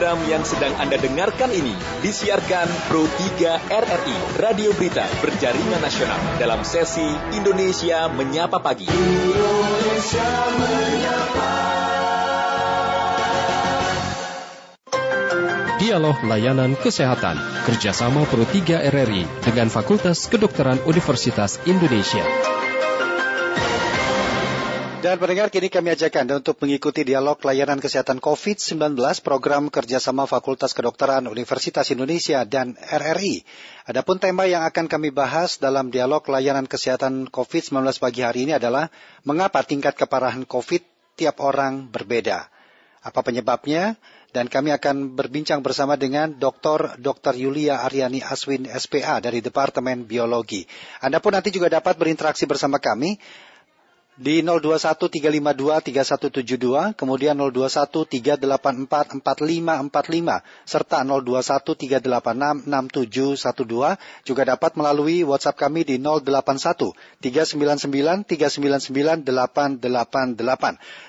Program yang sedang Anda dengarkan ini disiarkan Pro 3 RRI, Radio Berita Berjaringan Nasional dalam sesi Indonesia Menyapa Pagi. Indonesia Menyapa. Dialog Layanan Kesehatan kerjasama Pro 3 RRI dengan Fakultas Kedokteran Universitas Indonesia. Dan pendengar, kini kami ajak Anda untuk mengikuti dialog layanan kesehatan COVID-19 program kerjasama Fakultas Kedokteran Universitas Indonesia dan RRI. Adapun tema yang akan kami bahas dalam dialog layanan kesehatan COVID-19 pagi hari ini adalah mengapa tingkat keparahan COVID tiap orang berbeda. Apa penyebabnya? Dan kami akan berbincang bersama dengan Dr. Dr. Yulia Aryani Aswin SPA dari Departemen Biologi. Anda pun nanti juga dapat berinteraksi bersama kami di 0213523172, kemudian 0213844545 serta 0213866712 juga dapat melalui WhatsApp kami di 081 399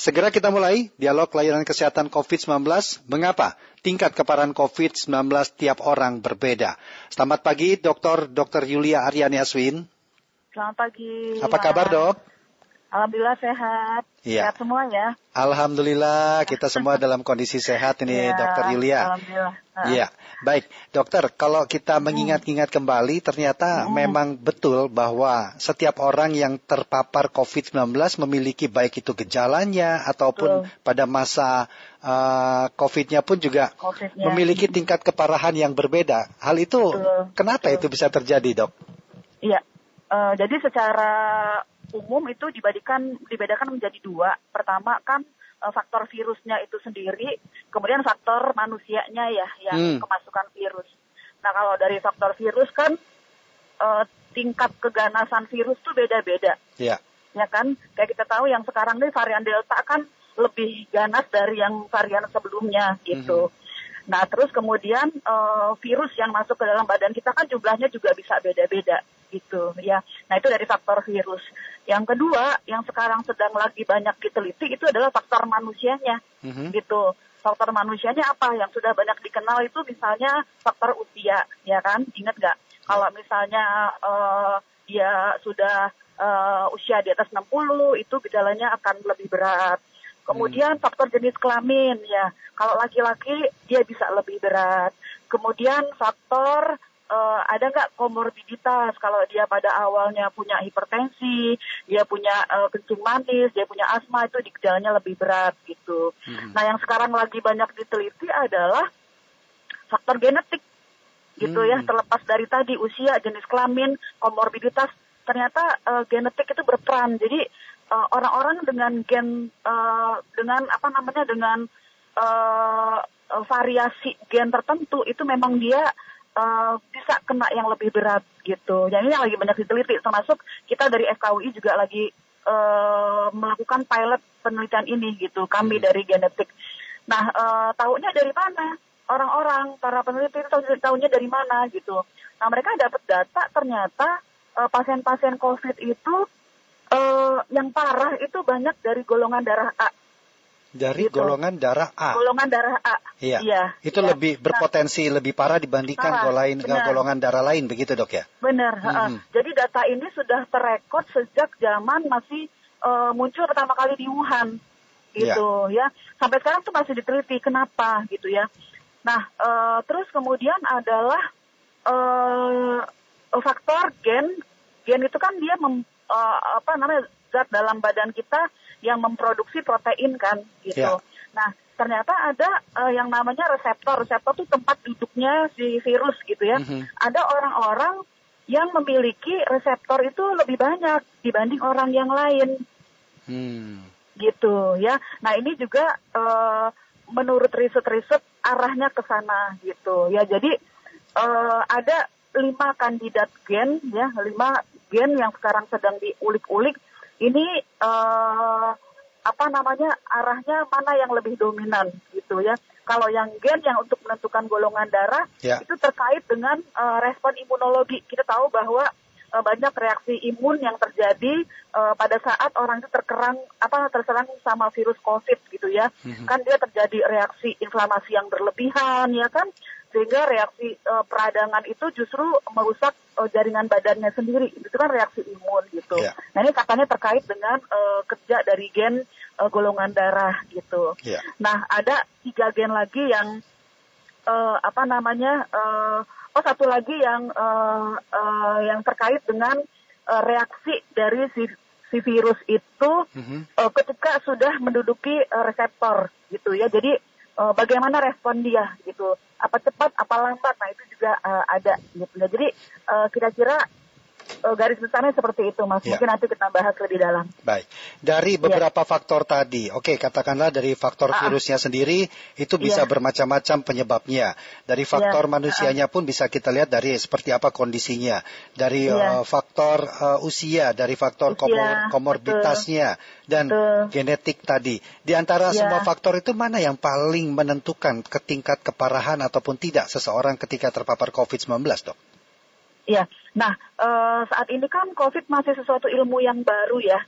Segera kita mulai dialog layanan kesehatan COVID-19. Mengapa tingkat keparahan COVID-19 tiap orang berbeda? Selamat pagi, Dr. Dr. Yulia Aryani Aswin. Selamat pagi. Apa kabar, Dok? Alhamdulillah sehat. Iya. Sehat semua ya. Alhamdulillah kita semua dalam kondisi sehat ini ya, Dokter Yulia. Alhamdulillah. Iya. Baik, Dokter, kalau kita mengingat-ingat kembali ternyata hmm. memang betul bahwa setiap orang yang terpapar COVID-19 memiliki baik itu gejalanya ataupun betul. pada masa uh, COVID-nya pun juga COVID memiliki tingkat keparahan yang berbeda. Hal itu betul. kenapa betul. itu bisa terjadi, Dok? Iya. Uh, jadi secara umum itu dibadikan dibedakan menjadi dua. Pertama kan uh, faktor virusnya itu sendiri, kemudian faktor manusianya ya yang hmm. kemasukan virus. Nah kalau dari faktor virus kan uh, tingkat keganasan virus tuh beda-beda. Yeah. Ya kan, kayak kita tahu yang sekarang ini varian delta kan lebih ganas dari yang varian sebelumnya gitu. -hmm. Nah, terus kemudian uh, virus yang masuk ke dalam badan kita kan jumlahnya juga bisa beda-beda gitu ya. Nah, itu dari faktor virus. Yang kedua, yang sekarang sedang lagi banyak diteliti itu adalah faktor manusianya mm-hmm. gitu. Faktor manusianya apa? Yang sudah banyak dikenal itu misalnya faktor usia, ya kan? Ingat nggak? Kalau misalnya uh, dia sudah uh, usia di atas 60, itu gejalanya akan lebih berat Kemudian hmm. faktor jenis kelamin ya, kalau laki-laki dia bisa lebih berat. Kemudian faktor uh, ada nggak komorbiditas kalau dia pada awalnya punya hipertensi, dia punya uh, kencing manis, dia punya asma itu gejalanya lebih berat gitu. Hmm. Nah yang sekarang lagi banyak diteliti adalah faktor genetik gitu ya, hmm. ya terlepas dari tadi usia, jenis kelamin, komorbiditas ternyata uh, genetik itu berperan. Jadi uh, orang-orang dengan gen uh, dengan apa namanya dengan uh, variasi gen tertentu itu memang dia uh, bisa kena yang lebih berat gitu. Jadi yang lagi banyak diteliti termasuk kita dari FKUI juga lagi uh, melakukan pilot penelitian ini gitu. Kami hmm. dari genetik. Nah, uh, tahunya dari mana? Orang-orang para peneliti itu tahu tahunya dari mana gitu. Nah, mereka dapat data ternyata pasien-pasien COVID itu Uh, yang parah itu banyak dari golongan darah A. Dari gitu. golongan darah A. Golongan darah A. Iya. iya itu iya. lebih berpotensi nah, lebih parah dibandingkan parah, golongan, golongan darah lain begitu dok ya? Benar. Hmm. Uh, jadi data ini sudah terekod sejak zaman masih uh, muncul pertama kali di Wuhan, gitu ya. ya. Sampai sekarang tuh masih diteliti kenapa gitu ya. Nah uh, terus kemudian adalah uh, faktor gen. Gen itu kan dia mem uh, apa namanya zat dalam badan kita yang memproduksi protein kan gitu. Yeah. Nah ternyata ada uh, yang namanya reseptor. Reseptor itu tempat duduknya si virus gitu ya. Mm -hmm. Ada orang-orang yang memiliki reseptor itu lebih banyak dibanding orang yang lain. Hmm. Gitu ya. Nah ini juga uh, menurut riset-riset arahnya ke sana gitu ya. Jadi uh, ada lima kandidat gen ya, lima gen yang sekarang sedang diulik-ulik ini uh, apa namanya arahnya mana yang lebih dominan gitu ya. Kalau yang gen yang untuk menentukan golongan darah ya. itu terkait dengan uh, respon imunologi. Kita tahu bahwa banyak reaksi imun yang terjadi uh, pada saat orang itu terkerang apa terserang sama virus COVID gitu ya. Mm-hmm. Kan dia terjadi reaksi inflamasi yang berlebihan ya kan sehingga reaksi uh, peradangan itu justru merusak uh, jaringan badannya sendiri. Itu kan reaksi imun gitu. Yeah. Nah ini katanya terkait dengan uh, kerja dari gen uh, golongan darah gitu. Yeah. Nah ada tiga gen lagi yang uh, apa namanya uh, oh satu lagi yang uh, uh, yang terkait dengan uh, reaksi dari si si virus itu mm-hmm. uh, ketika sudah menduduki uh, reseptor gitu ya. Jadi uh, bagaimana respon dia gitu. Apa cepat, apa lambat. Nah, itu juga uh, ada gitu ya. Jadi uh, kira-kira uh, garis besarnya seperti itu, Mas. Ya. Mungkin nanti kita bahas lebih dalam. Baik. Dari ya. beberapa ya. faktor tadi, oke, katakanlah dari faktor uh virusnya sendiri itu bisa ya. bermacam-macam penyebabnya. Dari faktor ya. manusianya pun bisa kita lihat dari seperti apa kondisinya. Dari ya. uh, faktor uh, usia, dari faktor usia, komor komorbitasnya betul. dan betul. genetik tadi. Di antara ya. semua faktor itu mana yang paling menentukan ke tingkat keparahan ataupun tidak seseorang ketika terpapar COVID-19, Dok? Iya. Nah, uh, saat ini kan COVID masih sesuatu ilmu yang baru ya.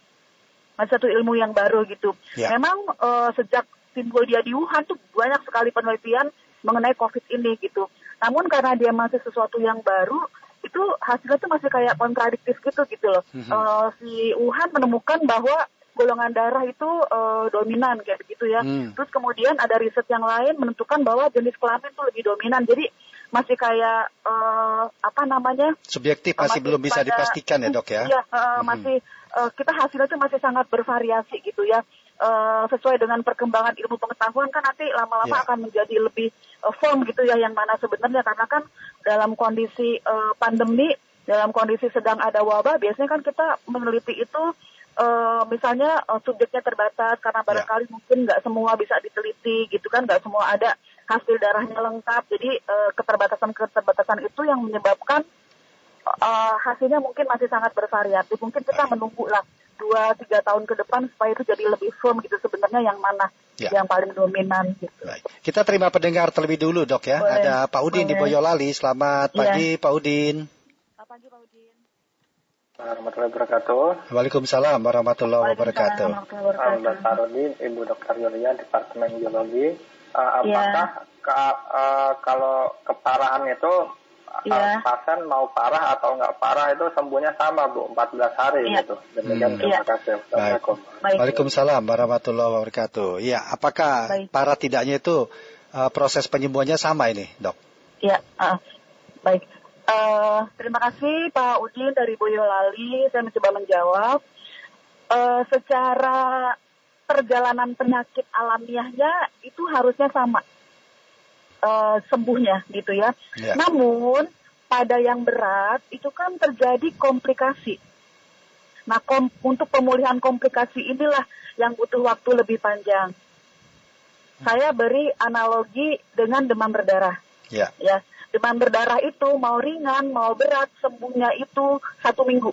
Masih satu ilmu yang baru gitu. Ya. Memang uh, sejak timbul dia di Wuhan tuh banyak sekali penelitian mengenai COVID ini gitu. Namun karena dia masih sesuatu yang baru, itu hasilnya tuh masih kayak kontradiktif gitu gitu loh. Mm -hmm. uh, si Wuhan menemukan bahwa golongan darah itu uh, dominan kayak begitu ya. Hmm. Terus kemudian ada riset yang lain menentukan bahwa jenis kelamin itu lebih dominan. Jadi masih kayak uh, apa namanya? Subjektif masih, masih belum bisa pada, dipastikan ya dok ya? Iya uh, hmm. masih uh, kita hasilnya itu masih sangat bervariasi gitu ya. Uh, sesuai dengan perkembangan ilmu pengetahuan kan nanti lama-lama yeah. akan menjadi lebih uh, firm gitu ya yang mana sebenarnya karena kan dalam kondisi uh, pandemi dalam kondisi sedang ada wabah biasanya kan kita meneliti itu uh, misalnya uh, subjeknya terbatas karena ya. barangkali yeah. mungkin nggak semua bisa diteliti gitu kan nggak semua ada hasil darahnya lengkap jadi uh, keterbatasan keterbatasan itu yang menyebabkan uh, hasilnya mungkin masih sangat bervariatif mungkin kita Baik. menunggu lah dua tiga tahun ke depan supaya itu jadi lebih firm gitu sebenarnya yang mana ya. yang paling dominan gitu. Baik. Kita terima pendengar terlebih dulu dok ya. Boleh. Ada Pak Udin Boleh. di Boyolali. Selamat ya. pagi Pak Udin. Selamat pagi Pak Udin warahmatullahi wabarakatuh. Waalaikumsalam warahmatullahi wabarakatuh. Sarudin, Ibu Dr. Yulia, Departemen Biologi. Uh, apakah yeah. ke, uh, kalau keparahan itu yeah. uh, pasien mau parah atau nggak parah itu sembuhnya sama Bu, 14 hari yeah. gitu. Demikian hmm. terima yeah. kasih. Assalamualaikum. Waalaikumsalam warahmatullahi wabarakatuh. Iya, apakah Baik. parah tidaknya itu uh, proses penyembuhannya sama ini, Dok? Iya, uh, baik. Uh, terima kasih Pak Udin dari Boyolali. Saya mencoba menjawab. Uh, secara perjalanan penyakit alamiahnya itu harusnya sama uh, sembuhnya gitu ya. Yeah. Namun pada yang berat itu kan terjadi komplikasi. Nah kom untuk pemulihan komplikasi inilah yang butuh waktu lebih panjang. Saya beri analogi dengan demam berdarah. Yeah. Ya demam berdarah itu mau ringan mau berat sembuhnya itu satu minggu.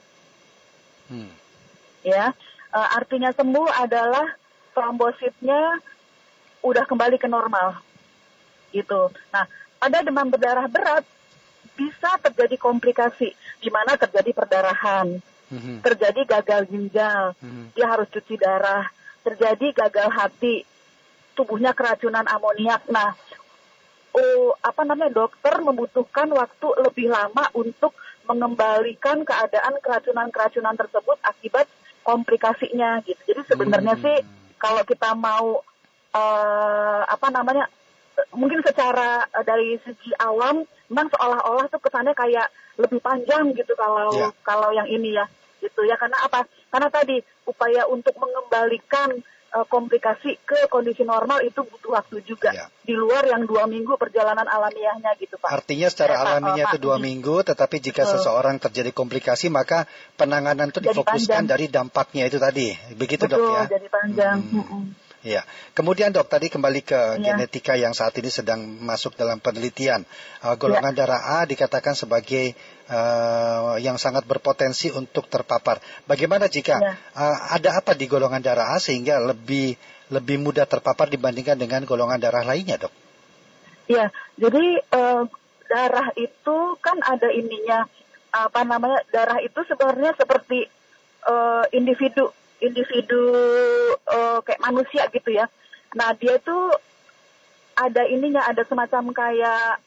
Hmm. Ya, e, artinya sembuh adalah trombositnya udah kembali ke normal. Gitu. Nah, pada demam berdarah berat bisa terjadi komplikasi di mana terjadi perdarahan, hmm. terjadi gagal ginjal, hmm. dia harus cuci darah, terjadi gagal hati, tubuhnya keracunan amoniak. Nah, oh, apa namanya dokter membutuhkan waktu lebih lama untuk mengembalikan keadaan keracunan-keracunan tersebut akibat komplikasinya gitu. Jadi sebenarnya hmm. sih kalau kita mau uh, apa namanya mungkin secara uh, dari segi awam memang seolah-olah tuh kesannya kayak lebih panjang gitu kalau yeah. kalau yang ini ya gitu ya karena apa? Karena tadi upaya untuk mengembalikan uh, komplikasi ke kondisi normal itu butuh waktu juga ya. di luar yang dua minggu perjalanan alamiahnya gitu pak. Artinya secara ya, alaminya itu dua minggu, tetapi jika Betul. seseorang terjadi komplikasi maka penanganan itu difokuskan dari dampaknya itu tadi, begitu Betul, dok ya? Jadi panjang. Hmm. Hmm. Ya, kemudian dok tadi kembali ke ya. genetika yang saat ini sedang masuk dalam penelitian. Uh, golongan ya. darah A dikatakan sebagai uh, yang sangat berpotensi untuk terpapar. Bagaimana jika ya. uh, ada apa di golongan darah A sehingga lebih lebih mudah terpapar dibandingkan dengan golongan darah lainnya, dok? Ya, jadi uh, darah itu kan ada ininya apa namanya darah itu sebenarnya seperti uh, individu individu uh, kayak manusia gitu ya. Nah dia tuh ada ininya ada semacam kayak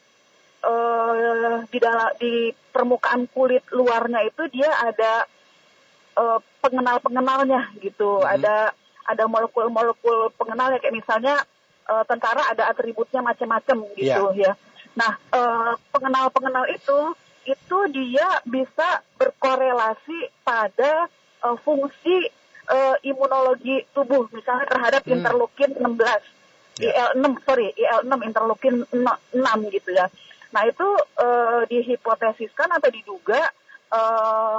uh, di dalam di permukaan kulit luarnya itu dia ada uh, pengenal pengenalnya gitu. Hmm. Ada ada molekul molekul pengenalnya kayak misalnya uh, tentara ada atributnya macam-macam gitu yeah. ya. Nah, uh, pengenal-pengenal itu itu dia bisa berkorelasi pada uh, fungsi uh, imunologi tubuh misalnya terhadap hmm. interleukin 16. Yeah. IL6 sorry, IL6 interleukin 6 gitu ya. Nah, itu uh, dihipotesiskan atau diduga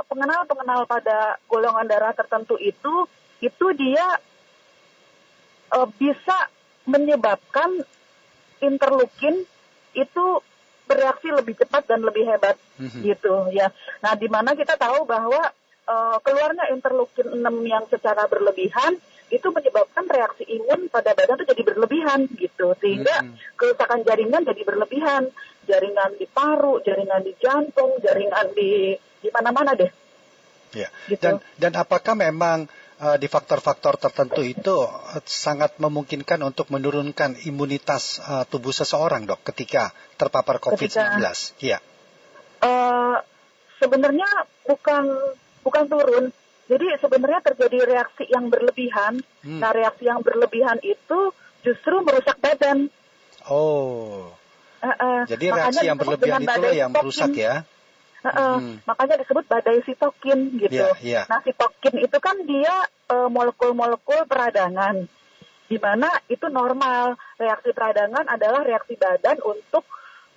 pengenal-pengenal uh, pada golongan darah tertentu itu itu dia uh, bisa menyebabkan interleukin itu bereaksi lebih cepat dan lebih hebat mm-hmm. gitu ya. Nah, di mana kita tahu bahwa uh, keluarnya interleukin 6 yang secara berlebihan itu menyebabkan reaksi imun pada badan itu jadi berlebihan gitu sehingga mm-hmm. kerusakan jaringan jadi berlebihan jaringan di paru jaringan di jantung jaringan di di mana-mana deh ya gitu. dan dan apakah memang uh, di faktor-faktor tertentu itu uh, sangat memungkinkan untuk menurunkan imunitas uh, tubuh seseorang, dok, ketika terpapar COVID-19. Iya. Uh, sebenarnya bukan bukan turun. Jadi sebenarnya terjadi reaksi yang berlebihan. Hmm. Nah, reaksi yang berlebihan itu justru merusak badan. Oh. Uh, uh, Jadi reaksi yang berlebihan itulah yang merusak ya. Uh, hmm. Makanya disebut badai sitokin gitu. Yeah, yeah. Nah sitokin itu kan dia uh, molekul-molekul peradangan, di mana itu normal. Reaksi peradangan adalah reaksi badan untuk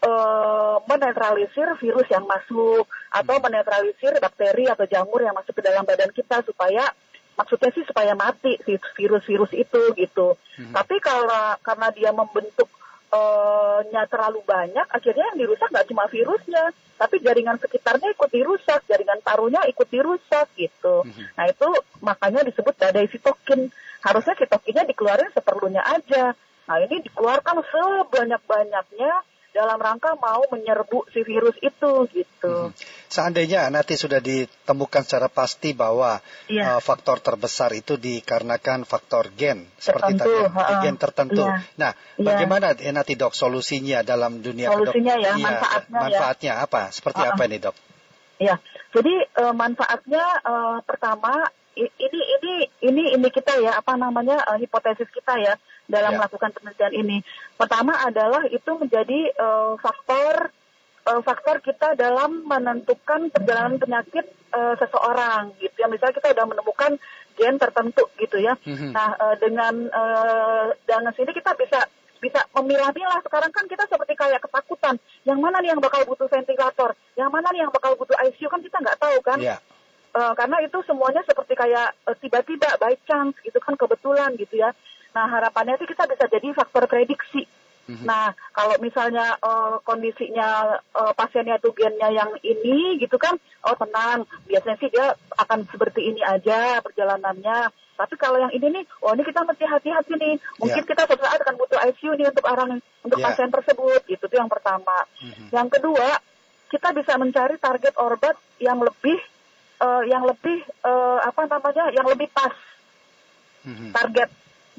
uh, menetralisir virus yang masuk atau hmm. menetralisir bakteri atau jamur yang masuk ke dalam badan kita supaya maksudnya sih supaya mati si virus-virus itu gitu. Hmm. Tapi kalau karena dia membentuk uh, nya terlalu banyak, akhirnya yang dirusak nggak cuma virusnya, tapi jaringan sekitarnya ikut dirusak, jaringan parunya ikut dirusak gitu. Mm-hmm. Nah itu makanya disebut badai sitokin. Harusnya sitokinnya dikeluarin seperlunya aja. Nah ini dikeluarkan sebanyak-banyaknya dalam rangka mau menyerbu si virus itu gitu. Hmm. Seandainya nanti sudah ditemukan secara pasti bahwa ya. uh, faktor terbesar itu dikarenakan faktor gen seperti tadi uh, gen tertentu. Ya. Nah, ya. bagaimana eh, nanti dok solusinya dalam dunia solusinya dok, ya, ya manfaatnya, manfaatnya ya. apa? Seperti uh, apa nih dok? Ya, jadi uh, manfaatnya uh, pertama ini ini ini ini kita ya apa namanya uh, hipotesis kita ya dalam yeah. melakukan penelitian ini. Pertama adalah itu menjadi uh, faktor uh, faktor kita dalam menentukan perjalanan penyakit uh, seseorang gitu ya. Misalnya kita sudah menemukan gen tertentu gitu ya. Mm-hmm. Nah uh, dengan uh, dengan sini kita bisa bisa memilah-milah. Sekarang kan kita seperti kayak ketakutan. Yang mana nih yang bakal butuh ventilator? Yang mana nih yang bakal butuh ICU kan kita nggak tahu kan? Yeah. Uh, karena itu semuanya seperti kayak uh, tiba-tiba by chance gitu kan kebetulan gitu ya. Nah harapannya sih kita bisa jadi faktor prediksi. Mm-hmm. Nah kalau misalnya uh, kondisinya uh, pasiennya itu gennya yang ini gitu kan, oh tenang, biasanya sih dia akan seperti ini aja perjalanannya. Tapi kalau yang ini nih, oh ini kita mesti hati-hati nih. Mungkin yeah. kita suatu saat akan butuh ICU nih untuk orang untuk yeah. pasien tersebut. Gitu itu yang pertama. Mm-hmm. Yang kedua, kita bisa mencari target obat yang lebih uh, yang lebih uh, apa namanya, yang lebih pas mm-hmm. target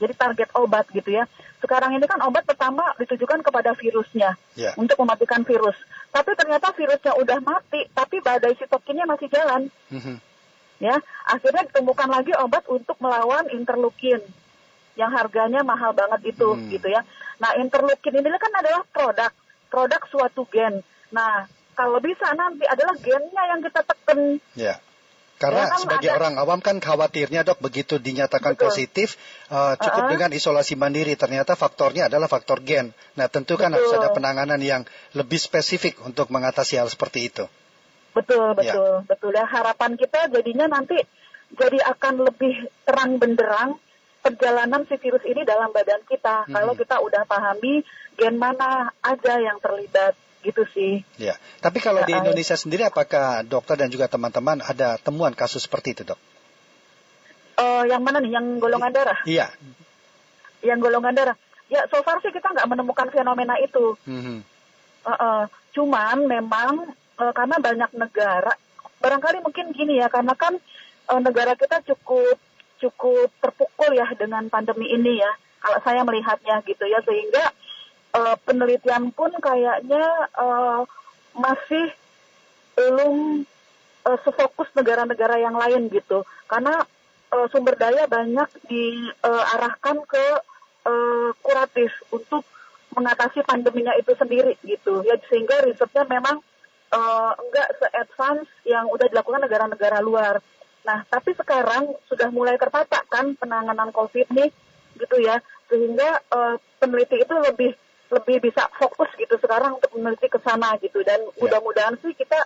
jadi target obat gitu ya. Sekarang ini kan obat pertama ditujukan kepada virusnya yeah. untuk mematikan virus. Tapi ternyata virusnya udah mati, tapi badai sitokinnya masih jalan. Mm-hmm. Ya, akhirnya ditemukan lagi obat untuk melawan interleukin yang harganya mahal banget itu mm. gitu ya. Nah, interleukin ini kan adalah produk produk suatu gen. Nah, kalau bisa nanti adalah gennya yang kita tekan. Yeah. Karena ya, kan sebagai ada... orang awam kan khawatirnya dok begitu dinyatakan Betul. positif uh, cukup uh -huh. dengan isolasi mandiri ternyata faktornya adalah faktor gen. Nah tentu kan betul. harus ada penanganan yang lebih spesifik untuk mengatasi hal seperti itu. Betul betul ya. betul ya harapan kita jadinya nanti jadi akan lebih terang benderang perjalanan si virus ini dalam badan kita hmm. kalau kita udah pahami gen mana aja yang terlibat gitu sih. Ya, tapi kalau di Indonesia sendiri apakah dokter dan juga teman-teman ada temuan kasus seperti itu dok? Uh, yang mana nih? Yang golongan darah? Iya. Yang golongan darah. Ya, so far sih kita nggak menemukan fenomena itu. Mm -hmm. uh, uh, cuman memang uh, karena banyak negara barangkali mungkin gini ya karena kan uh, negara kita cukup cukup terpukul ya dengan pandemi ini ya kalau saya melihatnya gitu ya sehingga uh, penelitian pun kayaknya uh, masih belum uh, sefokus negara-negara yang lain gitu. Karena uh, sumber daya banyak diarahkan uh, ke uh, kuratif untuk mengatasi pandeminya itu sendiri gitu. Ya sehingga risetnya memang uh, enggak se-advance yang udah dilakukan negara-negara luar. Nah, tapi sekarang sudah mulai tertata kan penanganan COVID nih gitu ya, sehingga uh, peneliti itu lebih lebih bisa fokus gitu sekarang untuk meneliti ke sana gitu dan ya. mudah-mudahan sih kita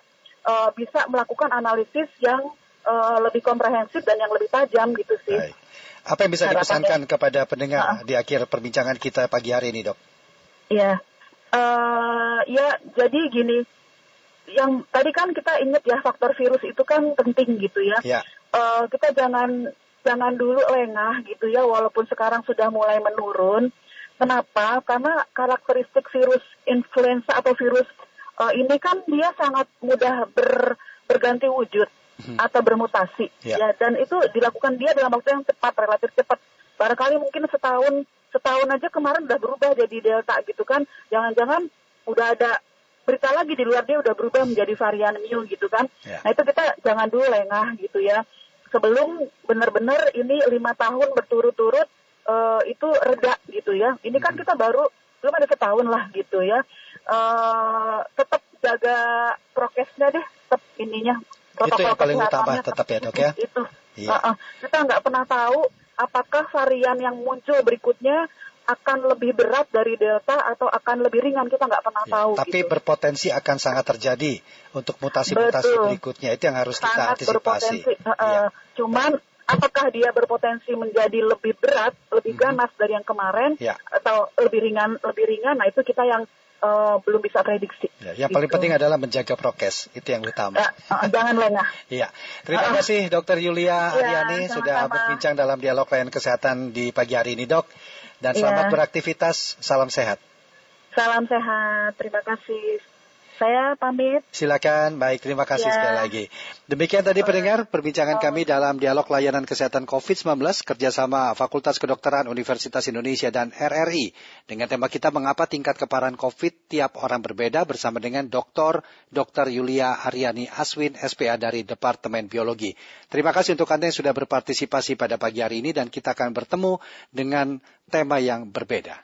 uh, bisa melakukan analisis yang uh, lebih komprehensif dan yang lebih tajam gitu sih. Baik. Apa yang bisa dipesankan kepada pendengar uh. di akhir perbincangan kita pagi hari ini, Dok? Ya, uh, ya jadi gini, yang tadi kan kita ingat ya faktor virus itu kan penting gitu ya. ya. Uh, kita jangan jangan dulu lengah gitu ya, walaupun sekarang sudah mulai menurun. Kenapa? Karena karakteristik virus influenza atau virus uh, ini kan dia sangat mudah ber, berganti wujud hmm. atau bermutasi ya. ya dan itu dilakukan dia dalam waktu yang cepat relatif cepat barangkali mungkin setahun setahun aja kemarin udah berubah jadi delta gitu kan jangan-jangan udah ada berita lagi di luar dia udah berubah menjadi varian mu gitu kan yeah. nah itu kita jangan dulu lengah gitu ya sebelum benar-benar ini lima tahun berturut-turut uh, itu reda gitu ya ini kan kita baru belum ada setahun lah gitu ya uh, tetap jaga prokesnya deh tetap ininya itu yang paling utama tetap ya dok ya itu iya. uh, uh, kita nggak pernah tahu apakah varian yang muncul berikutnya akan lebih berat dari delta atau akan lebih ringan kita nggak pernah ya, tahu. Tapi gitu. berpotensi akan sangat terjadi untuk mutasi-mutasi berikutnya itu yang harus sangat kita antisipasi. Berpotensi. Uh, ya. Cuman apakah dia berpotensi menjadi lebih berat, lebih hmm. ganas dari yang kemarin ya. atau lebih ringan, lebih ringan? Nah itu kita yang uh, belum bisa prediksi. Ya, yang paling gitu. penting adalah menjaga prokes, itu yang utama. Uh, uh, jangan lengah. Iya, terima uh, kasih Dokter Yulia ya, Ariani sudah berbincang dalam dialog layanan kesehatan di pagi hari ini, Dok. Dan selamat ya. beraktivitas, salam sehat. Salam sehat, terima kasih. Saya pamit. Silakan, baik terima kasih ya. sekali lagi. Demikian tadi pendengar perbincangan kami dalam dialog layanan kesehatan COVID-19 kerjasama Fakultas Kedokteran Universitas Indonesia dan RRI dengan tema kita mengapa tingkat keparahan COVID tiap orang berbeda bersama dengan Dr. Dr. Yulia Aryani Aswin SPA dari Departemen Biologi. Terima kasih untuk Anda yang sudah berpartisipasi pada pagi hari ini dan kita akan bertemu dengan tema yang berbeda.